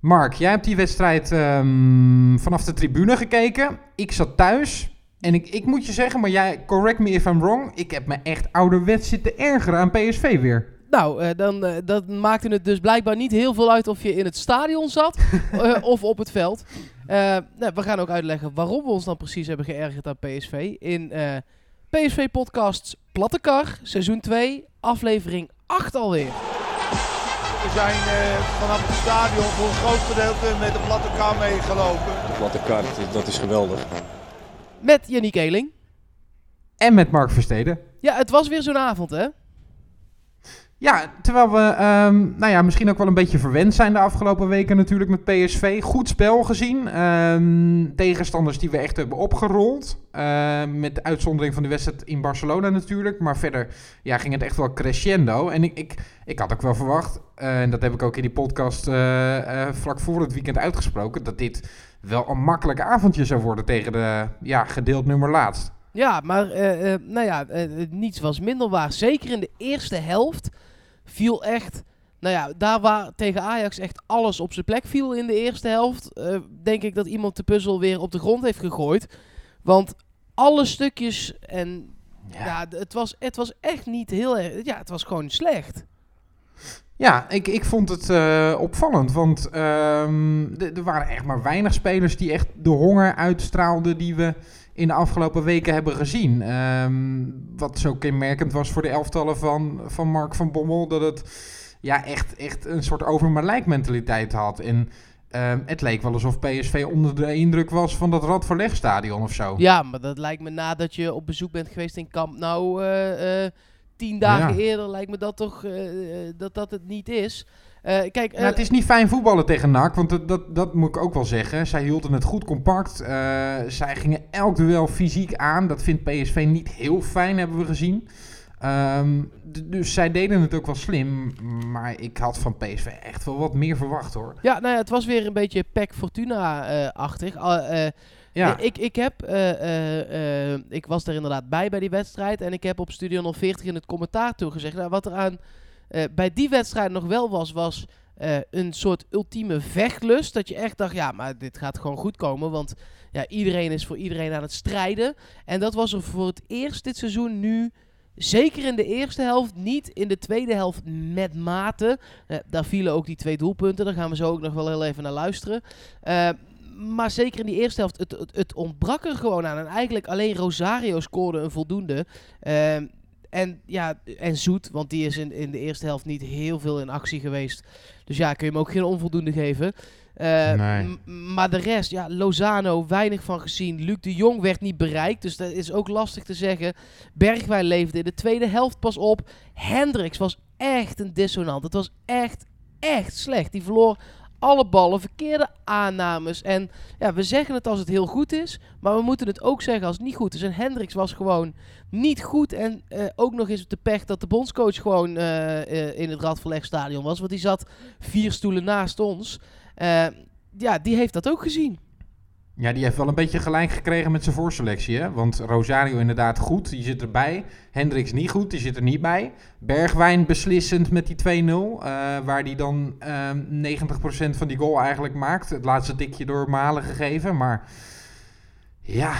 Mark, jij hebt die wedstrijd ehm, vanaf de tribune gekeken. Ik zat thuis. En ik, ik moet je zeggen, maar jij, correct me if I'm wrong. Ik heb me echt ouderwets zitten ergeren aan PSV weer. Nou, eh, dan eh, dat maakte het dus blijkbaar niet heel veel uit of je in het stadion zat eh, of op het veld. Nou, we gaan ook uitleggen waarom we ons dan precies hebben geërgerd aan PSV. In PSV Podcasts Plattekar, seizoen 2, aflevering 8 alweer. We zijn eh, vanaf het stadion voor een groot gedeelte met de platte kar meegelopen. De platte kaart, dat is geweldig. Met Yannick Eeling. En met Mark Versteden. Ja, het was weer zo'n avond, hè? Ja, terwijl we ehm, nou ja, misschien ook wel een beetje verwend zijn de afgelopen weken natuurlijk met PSV. Goed spel gezien. Ehm, tegenstanders die we echt hebben opgerold. Ehm, met de uitzondering van de wedstrijd in Barcelona natuurlijk. Maar verder ja, ging het echt wel crescendo. En ik, ik, ik had ook wel verwacht, eh, en dat heb ik ook in die podcast eh, eh, vlak voor het weekend uitgesproken, dat dit wel een makkelijk avondje zou worden tegen de ja, gedeeld nummer laatst. Ja, maar nou ja, niets was minder waar. Zeker in de eerste helft viel echt... Nou ja, daar waar tegen Ajax echt alles op zijn plek viel in de eerste helft... eh, denk ik dat iemand de puzzel weer op de grond heeft gegooid. Want alle stukjes en... Ja, het, was, het was echt niet heel erg... Ja, het was gewoon slecht. Ja, ik, ik vond het eh, opvallend, want ehm, er waren echt maar weinig spelers die echt de honger uitstraalden die we in de afgelopen weken hebben gezien. Ehm, wat zo kenmerkend was voor de elftallen van, van Mark van Bommel, dat het ja, echt, echt een soort over mentaliteit had. En ehm, het leek wel alsof PSV onder de indruk was van dat Radverlegstadion of zo. Ja, maar dat lijkt me nadat je op bezoek bent geweest in Kamp Nou... eh, eh, tien dagen Ja. eerder lijkt me dat toch eh, dat dat het niet is. Eh, kijk, eh, Nou, het is niet fijn voetballen tegen NAC, want dat, dat, dat moet ik ook wel zeggen. Zij hielden het goed compact. Eh, zij gingen elk duel fysiek aan. Dat vindt PSV niet heel fijn, hebben we gezien. Ehm, dus zij deden het ook wel slim. Maar ik had van PSV echt wel wat meer verwacht hoor. Ja, nou ja, het was weer een beetje Pek Fortuna-achtig. Ja, ik, ik, heb, eh, eh, eh, ik was er inderdaad bij bij die wedstrijd. En ik heb op Studio 040 in het commentaar toegezegd. Nou, wat er aan eh, bij die wedstrijd nog wel was, was eh, een soort ultieme vechtlust. Dat je echt dacht, ja, maar dit gaat gewoon goed komen. Want ja, iedereen is voor iedereen aan het strijden. En dat was er voor het eerst dit seizoen nu... Zeker in de eerste helft, niet in de tweede helft met mate. Eh, daar vielen ook die twee doelpunten. Daar gaan we zo ook nog wel heel even naar luisteren. Maar zeker in die eerste helft, het, het, het ontbrak er gewoon aan. En eigenlijk alleen Rosario scoorde een voldoende. En ja, en Zoet, want die is in, in de eerste helft niet heel veel in actie geweest. Dus ja, kun je hem ook geen onvoldoende geven. Eh, Nee. Maar de rest, ja, Lozano, weinig van gezien. Luc de Jong werd niet bereikt, dus dat is ook lastig te zeggen. Bergwijn leefde in de tweede helft pas op. Hendricks was echt een dissonant. Het was echt, echt slecht. Die verloor alle ballen, verkeerde aannames. En ja, we zeggen het als het heel goed is, maar we moeten het ook zeggen als het niet goed is. En Hendricks was gewoon niet goed. En eh, ook nog eens de pech dat de bondscoach gewoon eh, eh, in het Radverlegstadion was. Want die zat vier stoelen naast ons. Ja, die heeft dat ook gezien. Ja, die heeft wel een beetje gelijk gekregen met zijn voorselectie. Hè? Want Rosario inderdaad goed, die zit erbij. Hendricks niet goed, die zit er niet bij. Bergwijn beslissend met die 2-0. eh, waar die dan ehm 90% van die goal eigenlijk maakt. Het laatste tikje door Malen gegeven. Maar ja,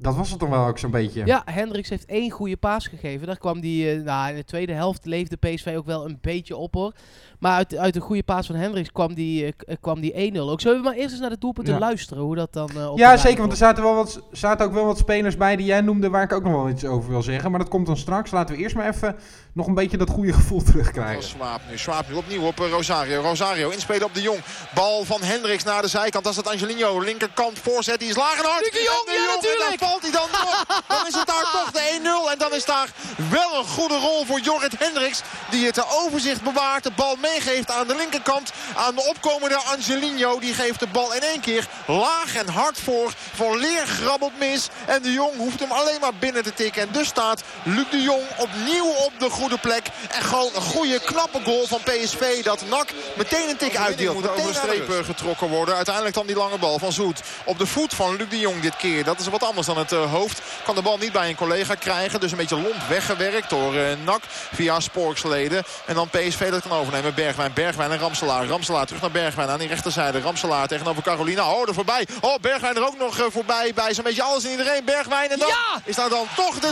dat was het dan wel ook zo'n beetje. Ja, Hendricks heeft één goede paas gegeven. Daar kwam die, eh, nou, in de tweede helft leefde PSV ook wel een beetje op hoor. Maar uit, uit de goede paas van Hendricks kwam die, eh, k- kwam die 1-0 ook. Zullen we maar eerst eens naar de doelpunten Ja. luisteren, hoe dat dan eh, op de Ja, zeker, want er zaten, wel wat, zaten ook wel wat spelers bij die jij noemde waar ik ook nog wel iets over wil zeggen. Maar dat komt dan straks. Laten we eerst maar even nog een beetje dat goede gevoel terugkrijgen. Swaap nu. Swaap nu opnieuw op eh, Rosario. Rosario inspelen op de Jong. Bal van Hendricks naar de zijkant. Dat is het Angelino. Linkerkant voorzet. Die is laag en hard. Jong, ja, natuurlijk. Dan valt hij dan nog. Dan is het daar toch de 1-0. En dan is daar wel een goede rol voor Jorrit Hendricks. Die het overzicht bewaart. De bal meegeeft aan de linkerkant. Aan de opkomende Angelino. Die geeft de bal in één keer laag en hard voor. Van Leer grabbelt mis. En de Jong hoeft hem alleen maar binnen te tikken. En dus staat Luc de Jong opnieuw op de goede plek. En gewoon een goede knappe goal van PSV. Dat NAC meteen een tik uitdeelt. Moet over streep eh, getrokken worden. Uiteindelijk dan die lange bal van Zoet. Op de voet van Luc de Jong dit keer. Dat is wat anders dan het uh, hoofd. Kan de bal niet bij een collega krijgen. Dus een beetje lomp weggewerkt door uh, Nak via Sporksleden. En dan PSV dat kan overnemen. Bergwijn, Bergwijn en Ramselaar. Ramselaar terug naar Bergwijn aan die rechterzijde. Ramselaar tegenover Carolina. Oh, er voorbij. Oh, Bergwijn er ook nog uh, voorbij bij zo'n beetje alles en iedereen. Bergwijn en dan ja! is daar dan toch de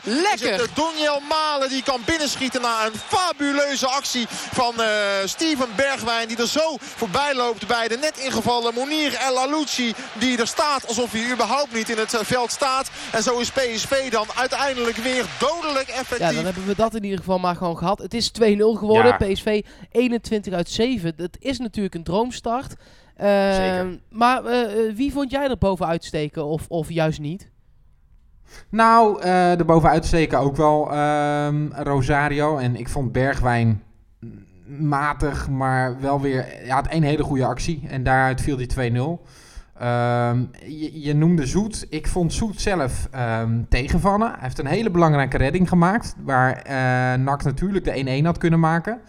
2-0. Lekker. De Doniel Malen die kan binnenschieten na een fabuleuze actie van uh, Steven Bergwijn. Die er zo voorbij loopt bij de net ingevallen Monir El Alouchi. Die er staat alsof hij überhaupt niet in het veld staat. En zo is PSV dan uiteindelijk weer dodelijk effectief. Ja, dan hebben we dat in ieder geval maar gewoon gehad. Het is 2-0 geworden. Ja. PSV 21 uit 7. Dat is natuurlijk een droomstart. Uh, Zeker. Maar uh, wie vond jij er bovenuit steken of, of juist niet? Nou, uh, er bovenuit steken ook wel ehm, Rosario. En ik vond Bergwijn matig, maar wel weer... Ja, had één hele goede actie. En daaruit viel die 2-0. Um, je, je, noemde Zoet. Ik vond Zoet zelf um, tegenvallen. Hij heeft een hele belangrijke redding gemaakt. Waar uh, NAC natuurlijk de 1-1 had kunnen maken.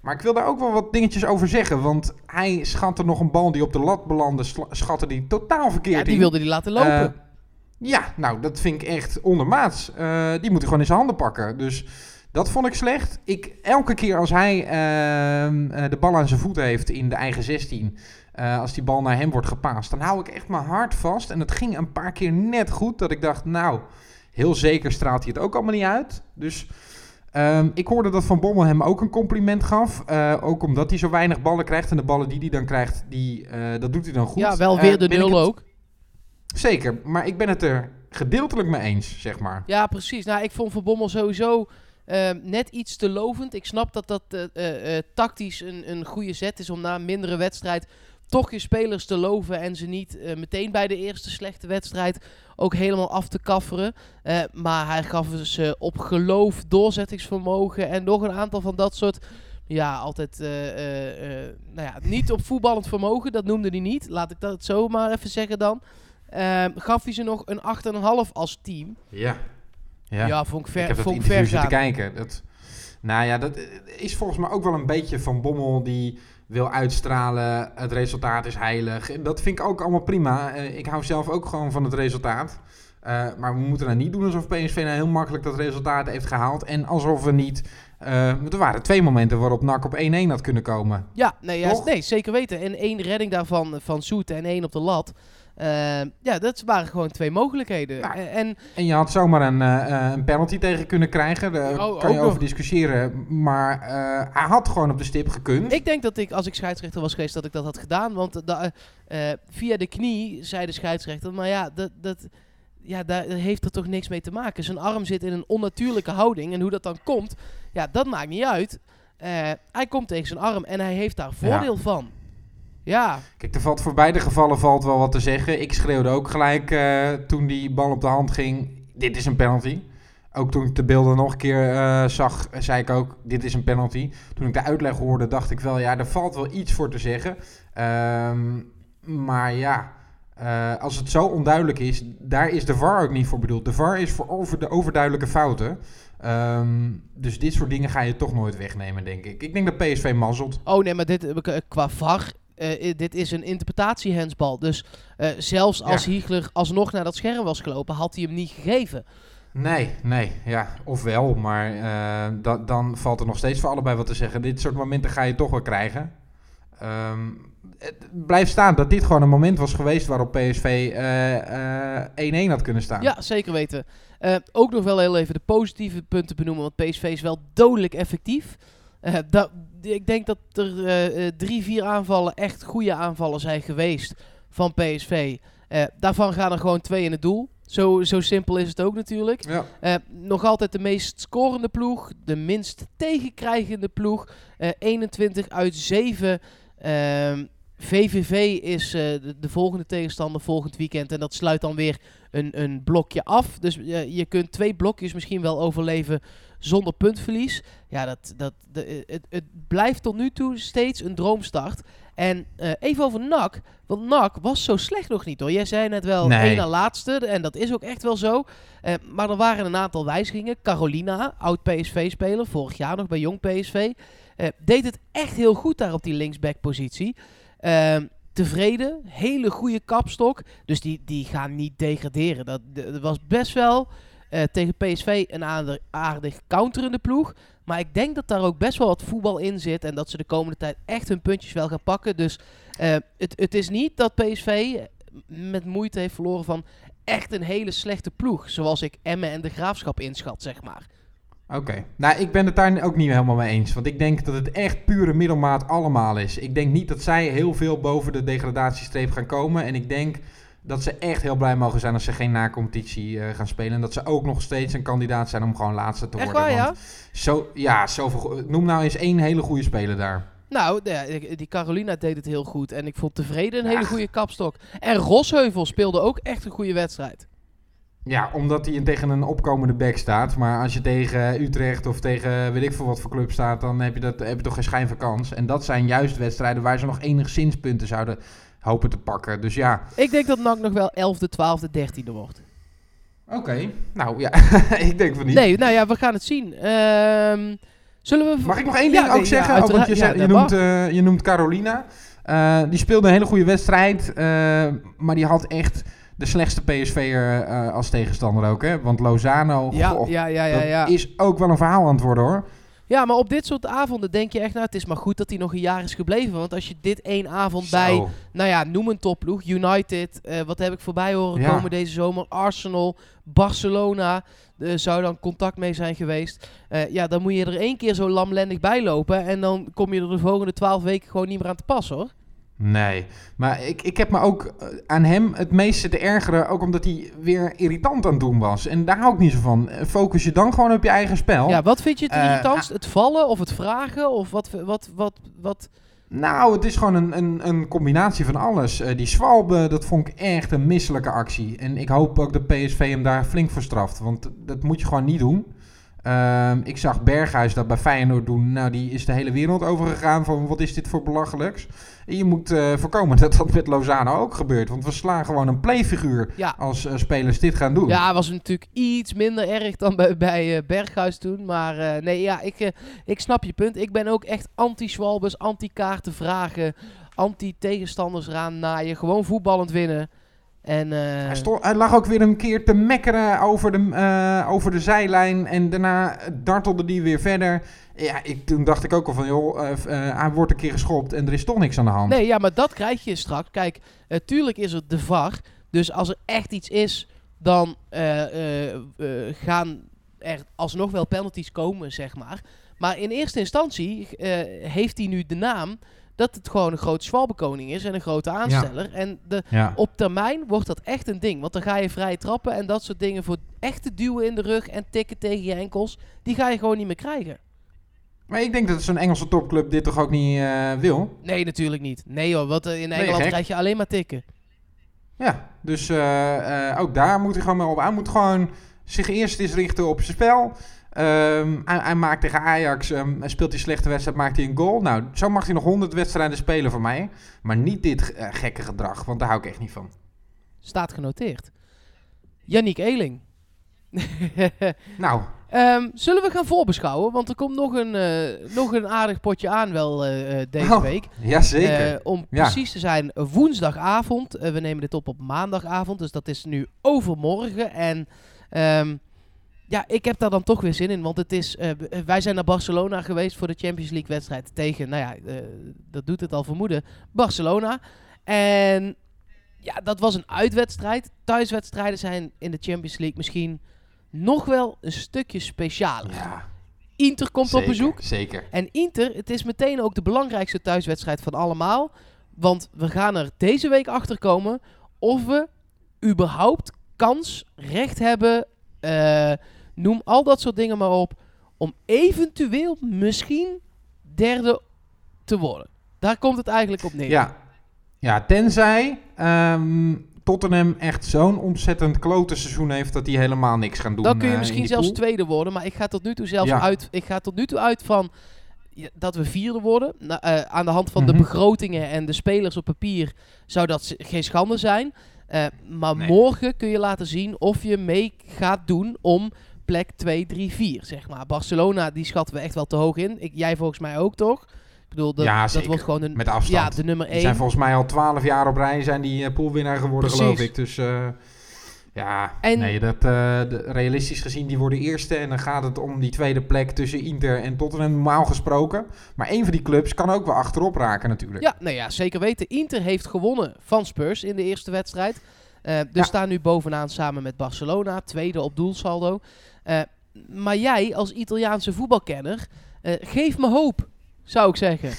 Maar ik wil daar ook wel wat dingetjes over zeggen. Want hij schatte nog een bal die op de lat belandde. Schatte die totaal verkeerd Ja, die wilde hij laten lopen. Uh, ja, nou, dat vind ik echt ondermaats. Uh, die moet hij gewoon in zijn handen pakken. Dus dat vond ik slecht. Ik, elke keer als hij uh, de bal aan zijn voet heeft in de eigen 16... Uh, als die bal naar hem wordt gepaast, dan hou ik echt mijn hart vast. En het ging een paar keer net goed dat ik dacht, nou, heel zeker straalt hij het ook allemaal niet uit. Dus um, ik hoorde dat Van Bommel hem ook een compliment gaf. Uh, ook omdat hij zo weinig ballen krijgt. En de ballen die hij dan krijgt, die, uh, dat doet hij dan goed. Ja, wel weer de nul ook. Zeker, maar ik ben het er gedeeltelijk mee eens, zeg maar. Ja, precies. Nou, ik vond Van Bommel sowieso... Uh, net iets te lovend. Ik snap dat dat uh, uh, tactisch een, een goede zet is om na een mindere wedstrijd toch je spelers te loven en ze niet uh, meteen bij de eerste slechte wedstrijd ook helemaal af te kafferen. Uh, maar hij gaf ze op geloof, doorzettingsvermogen en nog een aantal van dat soort... Ja, altijd uh, nou ja, niet op voetballend vermogen, dat noemde hij niet. Laat ik dat zo maar even zeggen dan. Ehm, gaf hij ze nog een 8,5 als team. Ja. Ja, ja vond ik ver Ik heb vond ik interview ver gaan. kijken. Dat, nou ja, dat is volgens mij ook wel een beetje van Bommel die wil uitstralen. Het resultaat is heilig. Dat vind ik ook allemaal prima. Uh, ik hou zelf ook gewoon van het resultaat. Uh, maar we moeten nou niet doen alsof PSV nou heel makkelijk dat resultaat heeft gehaald. En alsof we niet... Uh, er waren twee momenten waarop NAC op 1-1 had kunnen komen. Ja, nee, ja, nee, zeker weten. En één redding daarvan van Soet en één op de lat. Uh, ja, dat waren gewoon twee mogelijkheden. Ja. En, En je had zomaar een, uh, een penalty tegen kunnen krijgen. Daar Oh, kan je over nog. discussiëren. Maar uh, hij had gewoon op de stip gekund. ik denk dat ik, als ik scheidsrechter was geweest, dat ik dat had gedaan. Want da, uh, via de knie zei de scheidsrechter. Maar ja, dat, dat, ja, daar heeft er toch niks mee te maken. Zijn arm zit in een onnatuurlijke houding. En hoe dat dan komt, ja, dat maakt niet uit. Uh, hij komt tegen zijn arm en hij heeft daar voordeel Ja. van. Ja, Kijk, er valt voor beide gevallen valt wel wat te zeggen. Ik schreeuwde ook gelijk eh, toen die bal op de hand ging. Dit is een penalty. Ook toen ik de beelden nog een keer eh, zag, zei ik ook, dit is een penalty. Toen ik de uitleg hoorde, dacht ik wel, ja, er valt wel iets voor te zeggen. Ehm, maar ja, eh, als het zo onduidelijk is, daar is de VAR ook niet voor bedoeld. De VAR is voor over de overduidelijke fouten. Ehm, dus dit soort dingen ga je toch nooit wegnemen, denk ik. Ik denk dat PSV mazzelt. Oh nee, maar dit, eh, qua VAR, eh, dit is een interpretatiehensbal. Dus eh, zelfs als Ja. Hiegler alsnog naar dat scherm was gelopen, had hij hem niet gegeven. Nee, nee, ja, ofwel, maar eh, da- dan valt er nog steeds voor allebei wat te zeggen. Dit soort momenten ga je toch wel krijgen. Ehm, het blijft staan dat dit gewoon een moment was geweest waarop PSV eh, eh, 1-1 had kunnen staan. Ja, zeker weten. Ook nog wel heel even de positieve punten benoemen, want PSV is wel dodelijk effectief. Dat, ik denk dat er eh, eh, drie, vier aanvallen echt goede aanvallen zijn geweest van PSV. Eh, daarvan gaan er gewoon twee in het doel. Zo, zo simpel is het ook natuurlijk. Ja. Nog altijd de meest scorende ploeg. De minst tegenkrijgende ploeg. Eh, 21 uit 7. Ehm, VVV is de, de volgende tegenstander volgend weekend. En dat sluit dan weer een, een blokje af. Dus je kunt twee blokjes misschien wel overleven zonder puntverlies. Ja, dat, dat, de, het, het blijft tot nu toe steeds een droomstart. En eh, even over NAC. Want NAC was zo slecht nog niet hoor. Jij zei net wel Nee. één na laatste. En dat is ook echt wel zo. Eh, maar er waren een aantal wijzigingen. Carolina, oud PSV-speler, vorig jaar nog bij Jong PSV. eh, deed het echt heel goed daar op die linksback-positie. Ehm, tevreden. Hele goede kapstok. Dus die, die gaan niet degraderen. Dat, dat was best wel eh, tegen PSV een aardig, counterende ploeg. Maar ik denk dat daar ook best wel wat voetbal in zit. En dat ze de komende tijd echt hun puntjes wel gaan pakken. Dus eh, het, het is niet dat PSV met moeite heeft verloren van echt een hele slechte ploeg. Zoals ik Emmen en de Graafschap inschat, zeg maar. Oké. Nou, ik ben het daar ook niet helemaal mee eens. Want ik denk dat het echt pure middelmaat allemaal is. Ik denk niet dat zij heel veel boven de degradatiestreep gaan komen. En ik denk dat ze echt heel blij mogen zijn als ze geen na-competitie eh, gaan spelen. En dat ze ook nog steeds een kandidaat zijn om gewoon laatste te Echt worden. waar, ja? Zo, ja, zoveel, noem nou eens één hele goede speler daar. Nou, die Carolina deed het heel goed. En ik vond tevreden een hele goede kapstok. En Rosheuvel speelde ook echt een goede wedstrijd. Ja, omdat hij tegen een opkomende back staat. Maar als je tegen Utrecht of tegen weet ik veel wat voor club staat, dan heb je, dat, heb je toch geen schijn van kans. En dat zijn juist wedstrijden waar ze nog enigszins punten zouden hopen te pakken. Dus ja, Ik denk dat NAC nog wel 11e, 12e, 13e wordt. oké. Nou ja, ik denk van niet. Nee, nou ja, we gaan het zien. Ehm, zullen we... Mag ik nog één Ja, ding ook nee, ja, zeggen? Oh, want je, Ja, je, noemt, eh, je noemt Carolina. Eh, die speelde een hele goede wedstrijd. eh, maar die had echt de slechtste PSV'er als tegenstander ook. Hè? Want Lozano, Ja, goh, ja, ja, ja, dat is ook wel een verhaal aan het worden hoor. Ja, maar op dit soort avonden denk je echt, nou, het is maar goed dat hij nog een jaar is gebleven. Want als je dit één avond Zo. bij, nou ja, noem een topploeg, United, eh, wat heb ik voorbij horen Ja. komen deze zomer, Arsenal, Barcelona, eh, zou dan contact mee zijn geweest. Eh, ja, dan moet je er één keer zo lamlendig bij lopen en dan kom je er de volgende twaalf weken gewoon niet meer aan te passen, hoor. Nee, maar ik, ik heb me ook eh, aan hem het meeste te ergeren. Ook omdat hij weer irritant aan het doen was. En daar hou ik niet zo van. Eh, Focus je dan gewoon op je eigen spel. Ja, wat vind je het Eh, irritantst? Het vallen of het vragen? Of wat, wat, wat, wat? Nou, het is gewoon een, een, een combinatie van alles. Die Swalbe, dat vond ik echt een misselijke actie. En ik hoop ook dat PSV hem daar flink voor straft. Want dat moet je gewoon niet doen. Ehm, ik zag Berghuis dat bij Feyenoord doen. Nou, die is de hele wereld overgegaan van wat is dit voor belachelijks. En je moet eh, voorkomen dat dat met Lozano ook gebeurt. Want we slaan gewoon een playfiguur Ja. als eh, spelers dit gaan doen. Ja, was natuurlijk iets minder erg dan bij, bij eh, Berghuis toen. Maar nee, ja, ik, ik snap je punt. Ik ben ook echt anti-Swalbes, anti-kaarten vragen, anti-tegenstanders eraan naaien. Gewoon voetballend winnen. En, eh, Hij, lag ook weer een keer te mekkeren over de, eh, over de zijlijn. En daarna dartelde die weer verder. Ja, ik, toen dacht ik ook al van, joh, eh, hij wordt een keer geschopt en er is toch niks aan de hand. Nee, ja, maar dat krijg je straks. Kijk, eh, tuurlijk is er de VAR. Dus als er echt iets is, dan gaan er alsnog wel penalties komen, zeg maar. Maar in eerste instantie heeft hij nu de naam dat het gewoon een grote zwalbekoning is en een grote aansteller. En de, Ja. op termijn wordt dat echt een ding. Want dan ga je vrij trappen en dat soort dingen voor echte duwen in de rug en tikken tegen je enkels, die ga je gewoon niet meer krijgen. Maar ik denk dat zo'n Engelse topclub dit toch ook niet eh, wil. Nee, natuurlijk niet. Nee hoor, want eh, in Engeland krijg je alleen maar tikken. Ja, dus eh, ook daar moet hij gewoon mee op. Hij moet gewoon zich eerst eens richten op zijn spel. Ehm, hij, hij maakt tegen Ajax, ehm, hij speelt die slechte wedstrijd, maakt hij een goal. Nou, zo mag hij nog 100 wedstrijden spelen van mij. Maar niet dit eh, gekke gedrag, want daar hou ik echt niet van. Staat genoteerd. Yannick Eeling. Nou, Ehm, zullen we gaan voorbeschouwen? Want er komt nog een, eh, nog een aardig potje aan wel eh, deze Oh, week. jazeker. Om Ja. precies te zijn, woensdagavond. We nemen dit op op maandagavond, dus dat is nu overmorgen. En ja, ik heb daar dan toch weer zin in. Want het is, eh, b- wij zijn naar Barcelona geweest voor de Champions League wedstrijd tegen, nou ja, eh, dat doet het al vermoeden, Barcelona. En ja, dat was een uitwedstrijd. Thuiswedstrijden zijn in de Champions League misschien nog wel een stukje specialer. ja, Inter komt zeker, op bezoek. Zeker. En Inter, het is meteen ook de belangrijkste thuiswedstrijd van allemaal. Want we gaan er deze week achter komen of we überhaupt kans, recht hebben, eh, noem al dat soort dingen maar op, om eventueel misschien derde te worden. Daar komt het eigenlijk op neer. Ja, ja tenzij ehm, Tottenham echt zo'n ontzettend klote seizoen heeft dat hij helemaal niks gaan doen. Dan kun je eh, misschien zelfs pool. tweede worden. Maar ik ga tot nu toe zelfs Ja. uit. Ik ga tot nu toe uit van dat we vierde worden. Eh, aan de hand van de Mhm. begrotingen en de spelers op papier zou dat geen schande zijn. Eh, maar Nee. morgen kun je laten zien of je mee gaat doen om plek 2, 3, 4. Zeg maar. Barcelona die schatten we echt wel te hoog in. Ik, jij volgens mij ook toch? Ik bedoel, dat, Ja, dat wordt gewoon een, Met afstand. ja, de nummer Die zijn 1. volgens mij al twaalf jaar op rij zijn die eh, poolwinnaar geworden, Precies. geloof ik. Dus eh, ja, En- nee, dat, eh, realistisch gezien, die worden eerste. En dan gaat het om die tweede plek tussen Inter en Tottenham, normaal gesproken. Maar één van die clubs kan ook wel achterop raken natuurlijk. Ja, nou ja, zeker weten. Inter heeft gewonnen van Spurs in de eerste wedstrijd. Eh dus Ja. staan nu bovenaan samen met Barcelona, tweede op doelsaldo. Eh, maar jij als Italiaanse voetbalkenner, geef me hoop, zou ik zeggen.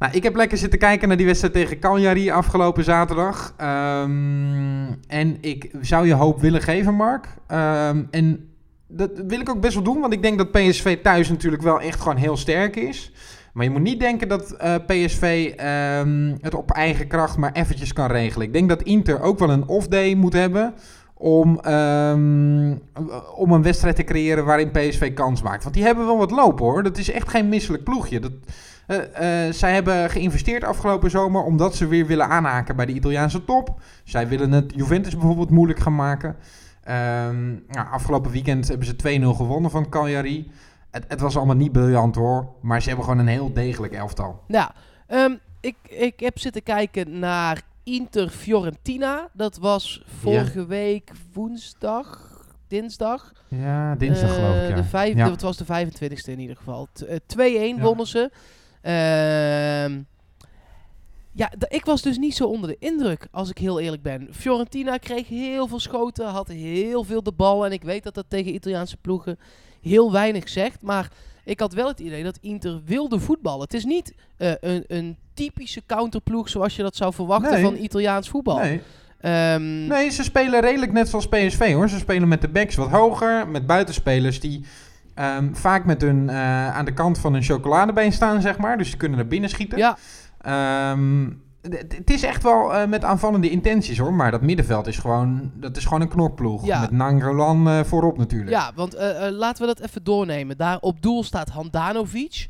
Nou, ik heb lekker zitten kijken naar die wedstrijd tegen Cagliari afgelopen zaterdag. Ehm, en ik zou je hoop willen geven, Mark. Ehm, en dat wil ik ook best wel doen, want ik denk dat PSV thuis natuurlijk wel echt gewoon heel sterk is. Maar je moet niet denken dat eh, PSV ehm, het op eigen kracht maar eventjes kan regelen. Ik denk dat Inter ook wel een off-day moet hebben om, om een wedstrijd te creëren waarin PSV kans maakt. Want die hebben wel wat lopen hoor. Dat is echt geen misselijk ploegje. Dat, eh, eh, zij hebben geïnvesteerd afgelopen zomer omdat ze weer willen aanhaken bij de Italiaanse top. Zij willen het Juventus bijvoorbeeld moeilijk gaan maken. Ehm, nou, afgelopen weekend hebben ze 2-0 gewonnen van Cagliari. Het, het was allemaal niet briljant hoor, maar ze hebben gewoon een heel degelijk elftal. Nou, ehm, ik, ik heb zitten kijken naar Inter Fiorentina. Dat was vorige week woensdag, dinsdag. Ja, dinsdag Eh, geloof ik. Ja. De vijf, Ja. Het was de 25e in ieder geval. T- eh, 2-1 Ja. wonnen ze. Ehm, ja, ik was dus niet zo onder de indruk, als ik heel eerlijk ben. Fiorentina kreeg heel veel schoten, had heel veel de bal. En ik weet dat dat tegen Italiaanse ploegen heel weinig zegt. Maar ik had wel het idee dat Inter wilde voetballen. Het is niet eh, een, een typische counterploeg zoals je dat zou verwachten Nee. van Italiaans voetbal. Nee. Ehm, nee, ze spelen redelijk net zoals PSV hoor. Ze spelen met de backs wat hoger, met buitenspelers die ehm, vaak met hun eh, aan de kant van hun chocoladebeen staan, zeg maar. Dus ze kunnen naar binnen schieten. Ja, Ehm, het is echt wel eh, met aanvallende intenties hoor, maar dat middenveld is gewoon, dat is gewoon een knokploeg. Ja. Met Nangolan eh, voorop natuurlijk. Ja, want laten we dat even doornemen. Daar op doel staat Handanovic.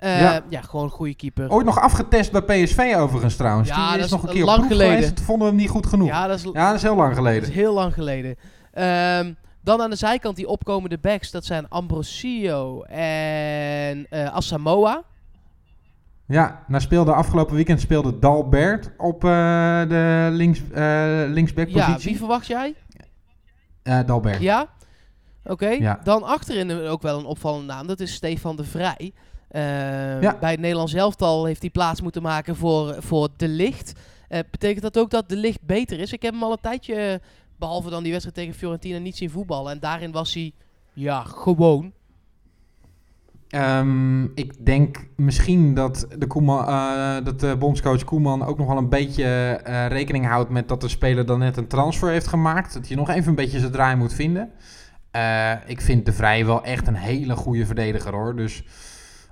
Ja. Ja. gewoon een goede keeper. Ooit nog afgetest bij PSV overigens trouwens. Ja, Die dat is nog een keer lang op geleden. geweest. Toen vonden we hem niet goed genoeg. Ja, Ja, dat is, dat is heel lang dat geleden. is heel lang geleden. Ehm, dan aan de zijkant die opkomende backs. Dat zijn Ambrosio en eh Asamoah. Ja, nou speelde afgelopen weekend speelde Dalbert op eh, de links, eh linksback Ja, wie verwacht jij? Dalbert. Ja? Oké. Ja. Dan achterin ook wel een opvallende naam. Dat is Stefan de Vrij. Ja. Bij het Nederlands elftal heeft hij plaats moeten maken voor, voor De Licht. Betekent dat ook dat De Licht beter is? Ik heb hem al een tijdje, behalve dan die wedstrijd tegen Fiorentina, niet zien voetballen. En daarin was hij, ja, gewoon. Ehm, ik denk misschien dat de, Koeman, eh, dat de bondscoach Koeman ook nog wel een beetje eh, rekening houdt met dat de speler dan net een transfer heeft gemaakt. Dat je nog even een beetje zijn draai moet vinden. Eh, ik vind De Vrij wel echt een hele goede verdediger hoor. Dus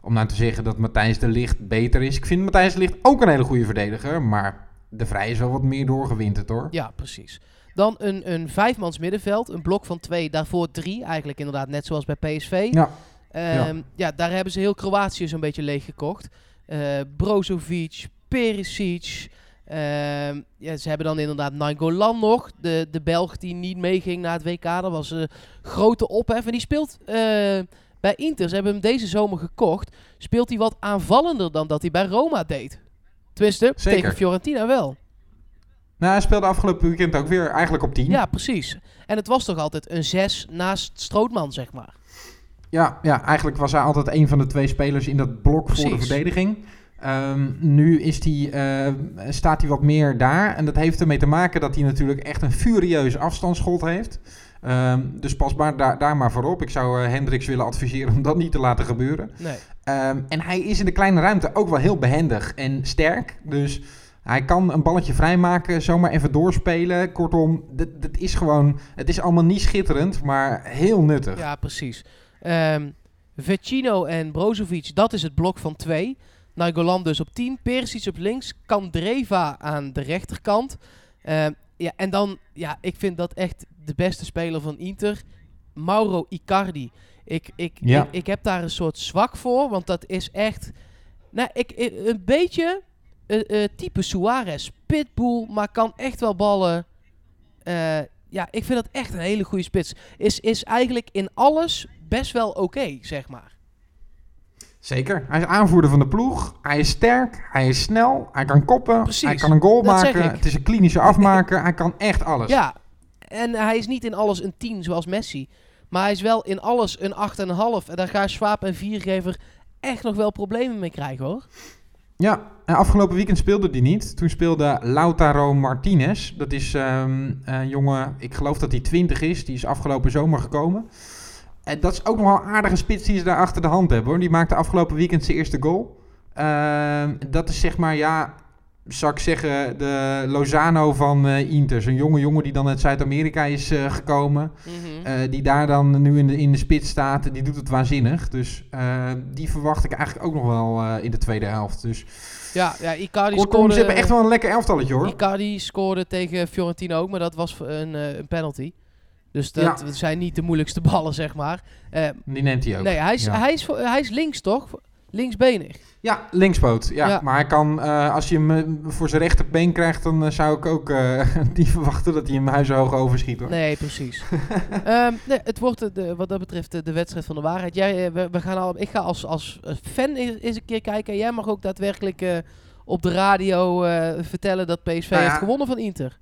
om nou te zeggen dat Matthijs de Licht beter is. Ik vind Matthijs de Licht ook een hele goede verdediger. Maar De Vrij is wel wat meer doorgewinterd hoor. Ja, precies. Dan een, een vijfmans middenveld. Een blok van twee, daarvoor drie. Eigenlijk inderdaad net zoals bij PSV. Ja. Ehm, ja. daar hebben ze heel Kroatië zo'n beetje leeggekocht. Eh Brozovic, Perisic. ehm, ja, ze hebben dan inderdaad Nainggolan nog. De, de Belg die niet meeging naar het WK. Dat was een grote ophef. En die speelt eh, bij Inter. Ze hebben hem deze zomer gekocht. Speelt hij wat aanvallender dan dat hij bij Roma deed. Zeker. tegen Fiorentina wel. Nou, hij speelde afgelopen weekend ook weer eigenlijk op 10. Ja, precies. En het was toch altijd een zes naast Strootman, zeg maar. Ja, ja, eigenlijk was hij altijd een van de twee spelers in dat blok voor de verdediging. Ehm, nu is die, eh, staat hij wat meer daar. En dat heeft ermee te maken dat hij natuurlijk echt een furieus afstandsschot heeft. Ehm, dus pas maar daar, daar maar voorop. Ik zou eh, Hendricks willen adviseren om dat niet te laten gebeuren. Nee. Ehm, en hij is in de kleine ruimte ook wel heel behendig en sterk. Dus hij kan een balletje vrijmaken, zomaar even doorspelen. Kortom, dit, dit is gewoon... Het is allemaal niet schitterend, maar heel nuttig. Ja, precies. Ehm Vecino en Brozovic, dat is het blok van twee. Nainggolan dus op 10. Perisic op links. Kandreva aan de rechterkant. Ehm, ja, en dan, ja, ik vind dat echt de beste speler van Inter. Mauro Icardi. Ik, ik, Ja. ik, ik heb daar een soort zwak voor, want dat is echt... Nou, ik, ik- een beetje eh, type Suarez. Pitbull, maar kan echt wel ballen. Eh, ja, ik vind dat echt een hele goede spits. Is, is eigenlijk in alles best wel oké, zeg maar. Zeker. Hij is aanvoerder van de ploeg. Hij is sterk. Hij is snel. Hij kan koppen. Precies, Hij kan een goal maken. Het is een klinische afmaker. hij kan echt alles. Ja, en hij is niet in alles een 10 zoals Messi. Maar hij is wel in alles een 8,5. En daar gaan Swaap en Viergever echt nog wel problemen mee krijgen hoor. Ja, en afgelopen weekend speelde hij niet. Toen speelde Lautaro Martinez. Dat is ehm, een jongen, ik geloof dat hij 20 is. Die is afgelopen zomer gekomen. En dat is ook nog wel een aardige spits die ze daar achter de hand hebben. Hoor. Die maakte afgelopen weekend zijn eerste goal. Ehm, dat is zeg maar, ja, zou ik zeggen, de Lozano van eh Inter. Zo'n jonge jongen die dan uit Zuid-Amerika is eh, gekomen. Eh, die daar dan nu in de, in de spits staat, die doet het waanzinnig. Dus die verwacht ik eigenlijk ook nog wel in de tweede helft. Dus ja, ja, Icardi kortom, scoorde... ze hebben echt wel een lekker elftalletje hoor. Icardi scoorde tegen Fiorentina ook, maar dat was een, een penalty. Dus dat Ja. zijn niet de moeilijkste ballen, zeg maar. Die neemt hij ook. nee, hij is, ja. hij, is, hij is links, toch? Linksbenig. Ja, linkspoot. Ja. Ja. Maar hij kan, eh, als je hem eh, voor zijn rechterbeen krijgt, dan eh, zou ik ook niet verwachten dat hij hem huishoog overschiet hoor. Nee, precies. Ehm, nee, het wordt de- wat dat betreft de, wedstrijd van de waarheid. Jij, we, we gaan al, ik ga als, als fan eens, een keer kijken. Jij mag ook daadwerkelijk op de radio vertellen dat PSV Nou ja. heeft gewonnen van Inter.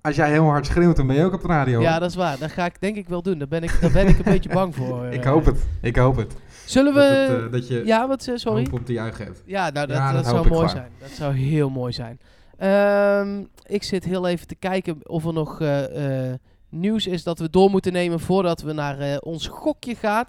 Als jij heel hard schreeuwt, dan ben je ook op de radio. Ja, dat is waar. Dat ga ik denk ik wel doen. Daar ben ik, daar ben ik een beetje bang voor. ik hoop het. Ik hoop het. Zullen Dat, we... het, eh, dat je ja, wat, eh, sorry? hoop op de juich hebt. Ja, nou, dat, Ja, dat, dat zou mooi zijn. Dat zou heel mooi zijn. Ehm, ik zit heel even te kijken of er nog eh, nieuws is dat we door moeten nemen voordat we naar ons gokje gaan.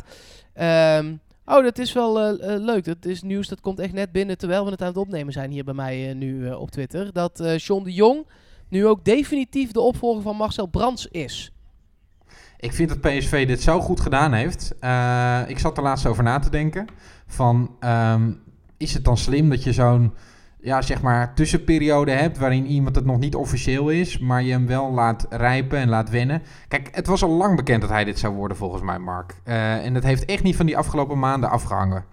Ehm, oh, dat is wel leuk. Dat is nieuws dat komt echt net binnen terwijl we het aan het opnemen zijn hier bij mij nu op Twitter. Dat John de Jong nu ook definitief de opvolger van Marcel Brands is. Ik vind dat PSV dit zo goed gedaan heeft. Eh, ik zat er laatst over na te denken. Van, ehm, is het dan slim dat je zo'n ja, zeg maar, tussenperiode hebt... waarin iemand het nog niet officieel is... maar je hem wel laat rijpen en laat wennen? Kijk, het was al lang bekend dat hij dit zou worden volgens mij, Mark. Eh, en dat heeft echt niet van die afgelopen maanden afgehangen.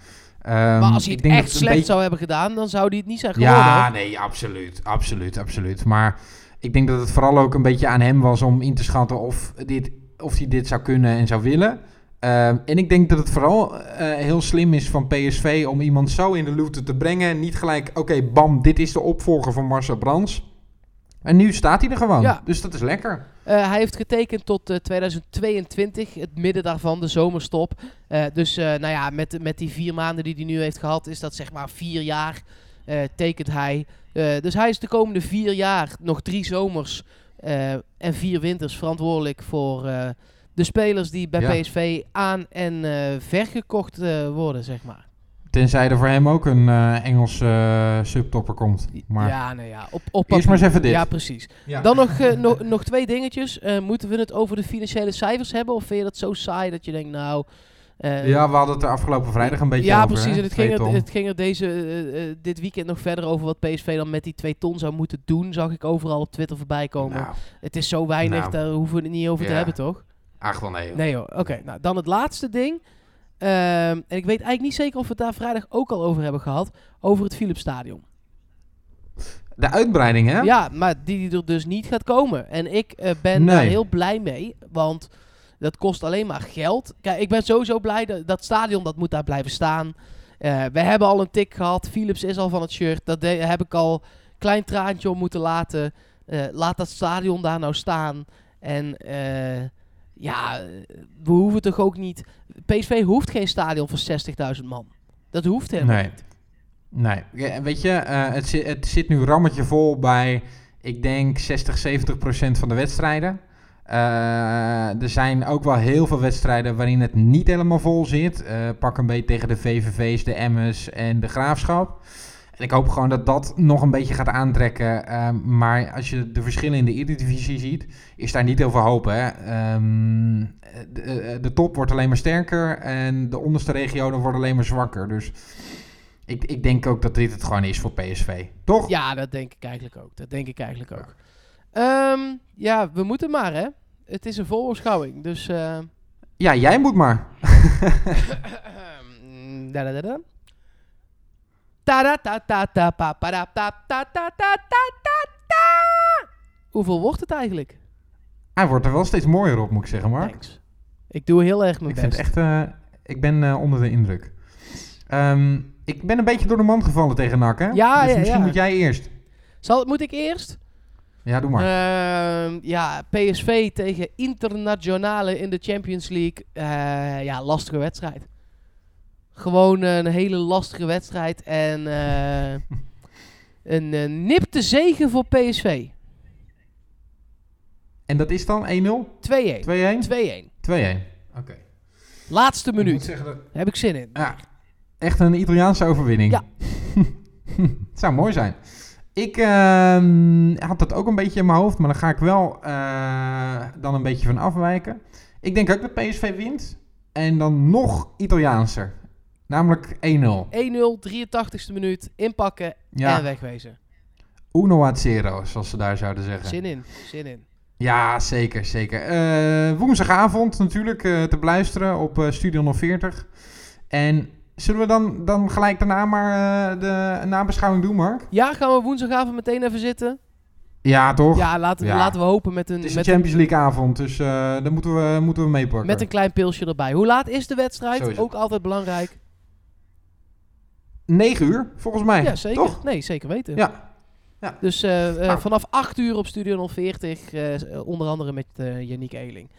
Ehm, maar als hij het echt slecht beetje- zou hebben gedaan, dan zou hij het niet zijn geworden. Ja, hoor. nee, absoluut, absoluut, absoluut. Maar ik denk dat het vooral ook een beetje aan hem was om in te schatten of, dit, of hij dit zou kunnen en zou willen. Ehm, en ik denk dat het vooral eh, heel slim is van PSV om iemand zo in de luwte te brengen. Niet gelijk, oké, bam, dit is de opvolger van Marcel Brands. En nu staat hij er gewoon. Ja. Dus dat is lekker. Eh, hij heeft getekend tot eh, 2022, het midden daarvan, de zomerstop. Eh, dus eh, nou ja, met, met die vier maanden die hij nu heeft gehad, is dat zeg maar vier jaar eh, tekent hij. Eh, dus hij is de komende vier jaar, nog drie zomers eh, en vier winters, verantwoordelijk voor eh, de spelers die bij Ja. PSV aan en eh, vergekocht eh, worden, zeg maar. Tenzij er voor hem ook een eh Engelse eh, subtopper komt. Maar Ja, nou ja, op, op Eerst maar eens even dit. Ja, precies. Ja. Dan nog, eh, nog, nog twee dingetjes. Eh, moeten we het over de financiële cijfers hebben? Of vind je dat zo saai dat je denkt, nou... eh, ja, we hadden het er afgelopen vrijdag een beetje ja, over. precies. hè? En het ging, er, het ging er deze, eh, eh, dit weekend nog verder over wat PSV dan met die twee ton zou moeten doen. Zag ik overal op Twitter voorbij komen. Nou, het is zo weinig, nou. daar hoeven we het niet over te Ja. hebben, toch? ach wel nee. joh. Nee hoor. Oké, nou dan het laatste ding. Ehm, en ik weet eigenlijk niet zeker of we het daar vrijdag ook al over hebben gehad. Over het Philipsstadion. De uitbreiding, hè? Ja, maar die er dus niet gaat komen. En ik eh, ben Nee. daar heel blij mee, want dat kost alleen maar geld. Kijk, ik ben sowieso blij dat dat stadion dat moet daar blijven staan. Eh, we hebben al een tik gehad. Philips is al van het shirt. Dat heb ik al klein traantje om moeten laten. Eh, laat dat stadion daar nou staan. En eh, ja, we hoeven toch ook niet... PSV hoeft geen stadion voor 60.000 man. Dat hoeft helemaal Nee. niet. Nee, Ja, weet je, het, zit, het zit nu rammetje vol bij, ik denk 60, 70 procent van de wedstrijden. Eh, er zijn ook wel heel veel wedstrijden waarin het niet helemaal vol zit. Eh, pak een beetje tegen de VVV's, de Emmers en de Graafschap. En ik hoop gewoon dat dat nog een beetje gaat aantrekken. Ehm, maar als je de verschillen in de Eredivisie ziet, is daar niet heel veel hoop. Hè? Ehm, de, eh, de top wordt alleen maar sterker en de onderste regionen worden alleen maar zwakker. Dus ik, ik denk ook dat dit het gewoon is voor PSV. Toch? Ja, dat denk ik eigenlijk ook. Dat denk ik eigenlijk ook. Ehm, ja, we moeten maar, hè. Het is een voorbeschouwing, dus... eh Ja, jij moet maar. da da da da. Ta ta ta ta pa pa da ta ta ta ta ta ta. Hoeveel wordt het eigenlijk? Hij wordt er wel steeds mooier op, moet ik zeggen, Mark. Thanks. Ik doe heel erg mijn Ik best. echt... eh, ik ben eh, onder de indruk. Ehm, ik ben een beetje door de mand gevallen tegen hè? Ja, dus ja, misschien ja. moet jij eerst. Zal, moet ik eerst? Ja, doe maar. Ehm, ja, PSV tegen Internationale in de Champions League. Eh, ja, lastige wedstrijd. Gewoon een hele lastige wedstrijd. En eh, een eh, nipte zegen voor PSV. 2-1. en dat is dan 1-0? 2-1? 2-1. 2-1. Oké. Laatste minuut. dat- Heb ik zin in. Ja, echt een Italiaanse overwinning. Ja. Het zou mooi zijn. Ik ehm, had dat ook een beetje in mijn hoofd, maar dan ga ik wel eh, dan een beetje van afwijken. Ik denk ook dat PSV wint. En dan nog Italiaanser. Namelijk 1-0. 1-0, 83ste minuut. Inpakken Ja. en wegwezen. Uno a zero, zoals ze daar zouden zeggen. Zin in. Zin in. Ja, zeker, zeker. Eh, woensdagavond natuurlijk eh, te beluisteren op Studio 040. En zullen we dan, dan gelijk daarna maar eh, de nabeschouwing doen, Mark? Ja, gaan we woensdagavond meteen even zitten? Ja, toch? Ja, laten, Ja. laten we hopen met een, Het is een Champions League avond, dus eh daar moeten we, moeten we meepakken. met een klein pilsje erbij. Hoe laat is de wedstrijd? Ook altijd belangrijk. 9 uur, volgens mij. Ja, zeker. Toch? Nee, zeker weten. Ja. Dus eh, Nou. vanaf 8 uur op Studio 040, eh, onder andere met uh, Yannick Eeling.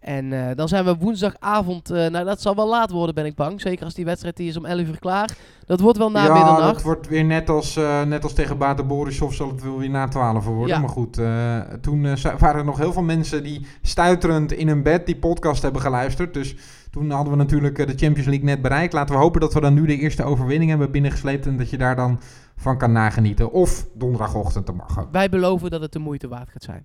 En eh, dan zijn we woensdagavond, eh, nou dat zal wel laat worden ben ik bang. Zeker als die wedstrijd die is om 11 uur klaar. Dat wordt wel na ja, middernacht. dat wordt weer net als, eh, net als tegen Baten Borisov zal het wel weer na 12 worden. Ja. Maar goed, toen waren er nog heel veel mensen die stuiterend in hun bed die podcast hebben geluisterd. Dus toen hadden we natuurlijk de Champions League net bereikt. Laten we hopen dat we dan nu de eerste overwinning hebben binnengesleept. En dat je daar dan van kan nagenieten. Of donderdagochtend, dat mag. Wij beloven dat het de moeite waard gaat zijn.